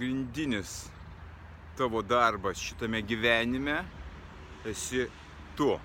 Pagrindinis tavo darbas šitame gyvenime esi tu.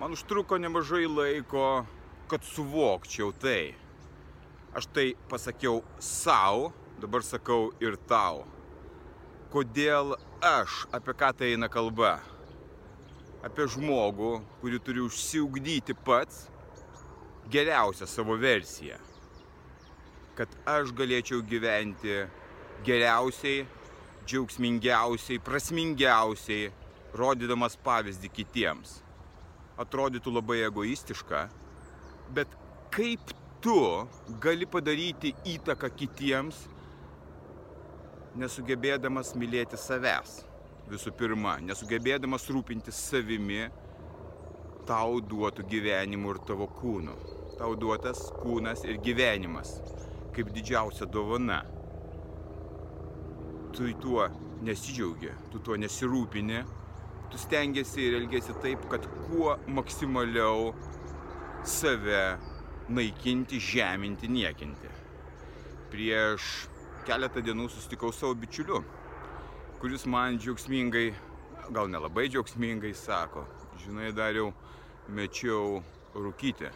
Man užtruko nemažai laiko, kad suvokčiau tai. Aš tai pasakiau savo, dabar sakau ir tau. Kodėl aš, apie ką tai eina kalba? Apie žmogų, kurį turi užsiugdyti pats geriausią savo versiją kad aš galėčiau gyventi geriausiai, džiaugsmingiausiai, prasmingiausiai, rodydamas pavyzdį kitiems. Atrodytų labai egoistiška, bet kaip tu gali padaryti įtaką kitiems, nesugebėdamas mylėti savęs? Visų pirma, nesugebėdamas rūpintis savimi, tau duotų gyvenimu ir tavo kūnu. Tau duotas kūnas ir gyvenimas kaip didžiausia dovana. Tu tuo nesidžiaugi, tu tuo nesirūpini, tu stengiasi ir elgesi taip, kad kuo maksimaliau save naikinti, žeminti, niekinti. Prieš keletą dienų susitikau savo bičiuliu, kuris man džiaugsmingai, gal nelabai džiaugsmingai sako, žinai, dariau, mečiau rūkyti.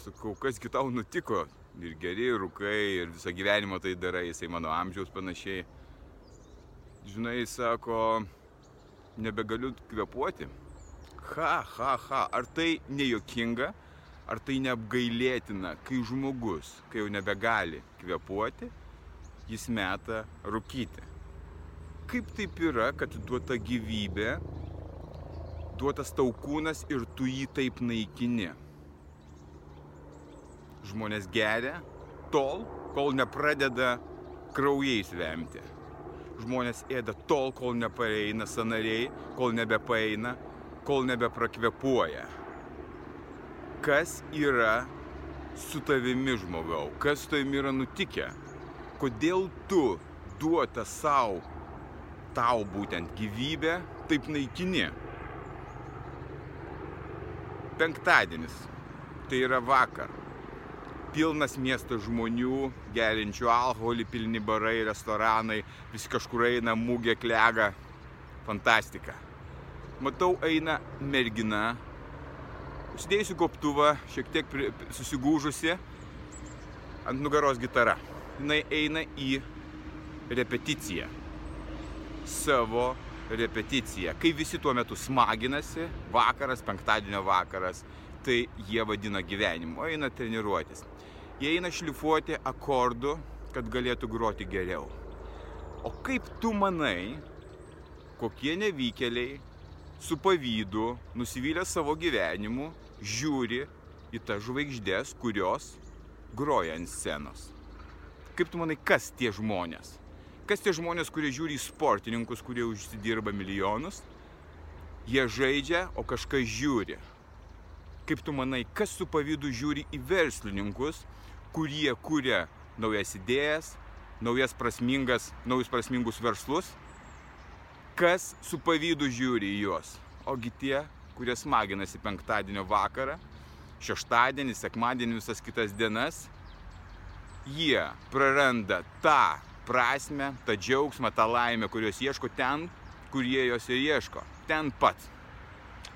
Sakau, kas kitau nutiko, ir geri rūkai, ir visą gyvenimą tai darai, jisai mano amžiaus panašiai. Žinai, sako, nebegaliu kvepuoti. Ha, ha, ha, ar tai nejuokinga, ar tai neapgailėtina, kai žmogus, kai jau nebegali kvepuoti, jis meta rūkyti. Kaip taip yra, kad duota gyvybė, duotas tau kūnas ir tu jį taip naikini? Žmonės geria tol, kol nepradeda kraujais vemti. Žmonės ėda tol, kol nepaeina sanariai, kol nebepaeina, kol nebeprakvepuoja. Kas yra su tavimi žmogau? Kas su tavimi yra nutikę? Kodėl tu duota savo, tau būtent gyvybę, taip naikini? Penktadienis. Tai yra vakar pilnas miestas žmonių, gerinčių alkoholį, pilni barai, restoranai, visi kažkur eina, mūgė klega, fantastika. Matau, eina mergina, užsidėjusi koptuvą, šiek tiek susigūžusi, ant nugaros gitara. Jis eina į repeticiją. Savo repeticiją. Kai visi tuo metu smaginasi, vakaras, penktadienio vakaras, tai jie vadina gyvenimu, eina treniruotis. Jie eina šlifuoti akordų, kad galėtų groti geriau. O kaip tu manai, kokie nevykėliai su pavydu, nusivylę savo gyvenimu, žiūri į tas žvaigždės, kurios groja ant scenos? Kaip tu manai, kas tie žmonės? Kas tie žmonės, kurie žiūri į sportininkus, kurie užsidirba milijonus? Jie žaidžia, o kažkas žiūri. Kaip tu manai, kas su pavydu žiūri į verslininkus, kurie kuria naujas idėjas, naujas prasmingas, naujus prasmingus verslus, kas su pavydu žiūri į juos. Ogi tie, kurie smaginasi penktadienio vakarą, šeštadienį, sekmadienį, visas kitas dienas, jie praranda tą prasme, tą džiaugsmą, tą laimę, kurios ieško ten, kur jie jos ir ieško. Ten pat.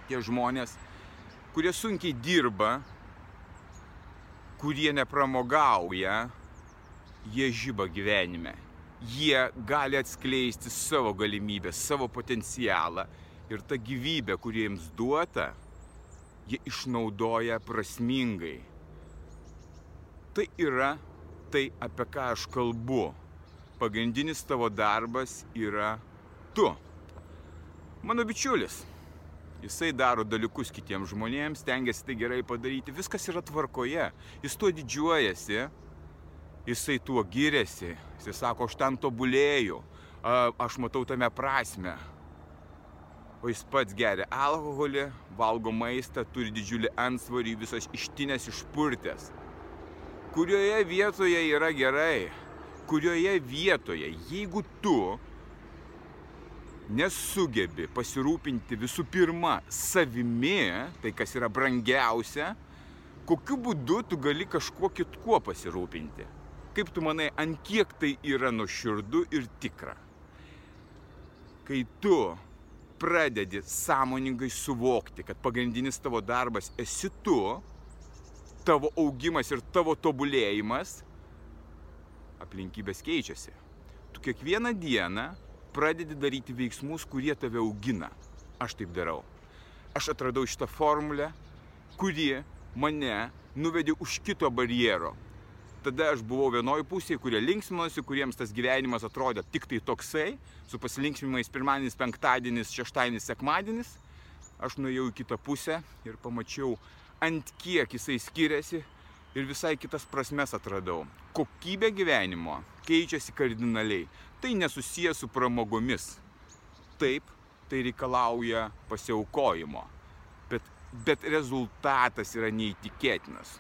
Tie žmonės, kurie sunkiai dirba, kurie nepramogauja, jie žyba gyvenime. Jie gali atskleisti savo galimybę, savo potencialą ir tą gyvybę, kuri jiems duota, jie išnaudoja prasmingai. Tai yra tai, apie ką aš kalbu. Pagrindinis tavo darbas yra tu. Mano bičiulis, Jisai daro dalykus kitiems žmonėms, stengiasi tai gerai padaryti, viskas yra tvarkoje, jis tuo didžiuojasi, jisai tuo giriasi, jisai sako, aš ten tobulėjau, aš matau tame prasme. O jis pats geria alkoholį, valgo maistą, turi didžiulį ansvarį, visas ištinės išpurtęs. Kurioje vietoje yra gerai? Kurioje vietoje, jeigu tu nesugebi pasirūpinti visų pirma savimi, tai kas yra brangiausia, kokiu būdu tu gali kažkuo kitkuo pasirūpinti. Kaip tu manai, ant kiek tai yra nuoširdu ir tikra? Kai tu pradedi sąmoningai suvokti, kad pagrindinis tavo darbas esi tu, tavo augimas ir tavo tobulėjimas, aplinkybės keičiasi. Tu kiekvieną dieną pradedi daryti veiksmus, kurie tave augina. Aš taip darau. Aš atradau šitą formulę, kuri mane nuvedė už kito barjero. Tada aš buvau vienoje pusėje, kurie linksminosi, kuriems tas gyvenimas atrodė tik tai toksai, su pasilinksmimais pirmadienis, penktadienis, šeštadienis, sekmadienis. Aš nuėjau į kitą pusę ir pamačiau, ant kiek jisai skiriasi ir visai kitas prasmes atradau. Kokybė gyvenimo keičiasi kardinaliai tai nesusiję su pramogomis. Taip, tai reikalauja pasiaukojimo, bet, bet rezultatas yra neįtikėtinas.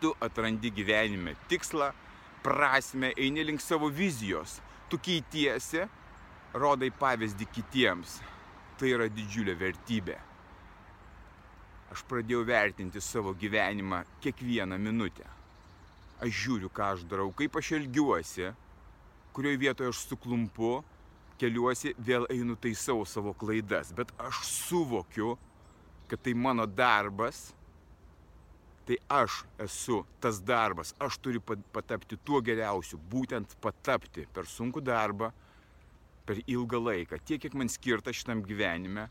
Tu atrandi gyvenime tikslą, prasme, eini link savo vizijos, tu keitiesi, rodai pavyzdį kitiems. Tai yra didžiulė vertybė. Aš pradėjau vertinti savo gyvenimą kiekvieną minutę. Aš žiūriu, ką aš darau, kaip aš elgiuosi, kurioje vietoje aš suklumpu, keliuosi, vėl einu taisau savo klaidas, bet aš suvokiu, kad tai mano darbas, tai aš esu tas darbas, aš turiu patapti tuo geriausiu, būtent patapti per sunkų darbą, per ilgą laiką. Tiek, kiek man skirta šitam gyvenime,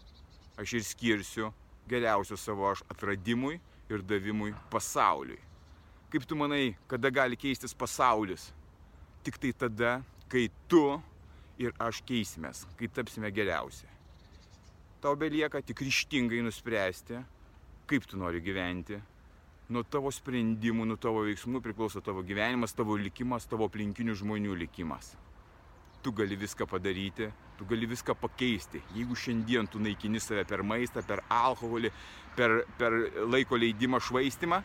aš ir skirsiu geriausio savo aš atradimui ir davimui pasauliui. Kaip tu manai, kada gali keistis pasaulis? Tik tai tada, kai tu ir aš keisimės, kai tapsime geriausi. Tau belieka tik ryštingai nuspręsti, kaip tu nori gyventi. Nuo tavo sprendimų, nuo tavo veiksmų priklauso tavo gyvenimas, tavo likimas, tavo aplinkinių žmonių likimas. Tu gali viską padaryti, tu gali viską pakeisti. Jeigu šiandien tu naikini save per maistą, per alkoholį, per, per laiko leidimą, švaistimą,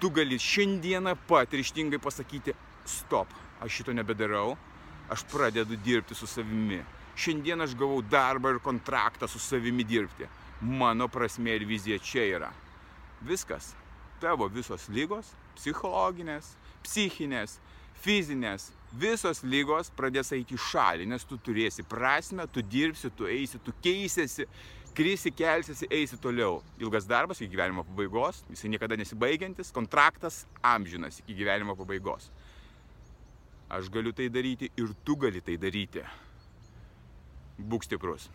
tu gali šiandieną pat ryštingai pasakyti, stop, aš šito nebedarau, aš pradedu dirbti su savimi. Šiandien aš gavau darbą ir kontraktą su savimi dirbti. Mano prasme ir vizija čia yra. Viskas. Tavo visos lygos, psichologinės, psichinės, fizinės, visos lygos pradės eiti į šalį, nes tu turėsi prasme, tu dirbsi, tu eisi, tu keisiesi, krisi, kelsiesi, eisi toliau. Ilgas darbas iki gyvenimo pabaigos, jisai niekada nesibaigiantis, kontraktas amžinas iki gyvenimo pabaigos. Aš galiu tai daryti ir tu gali tai daryti. Būk stiprus.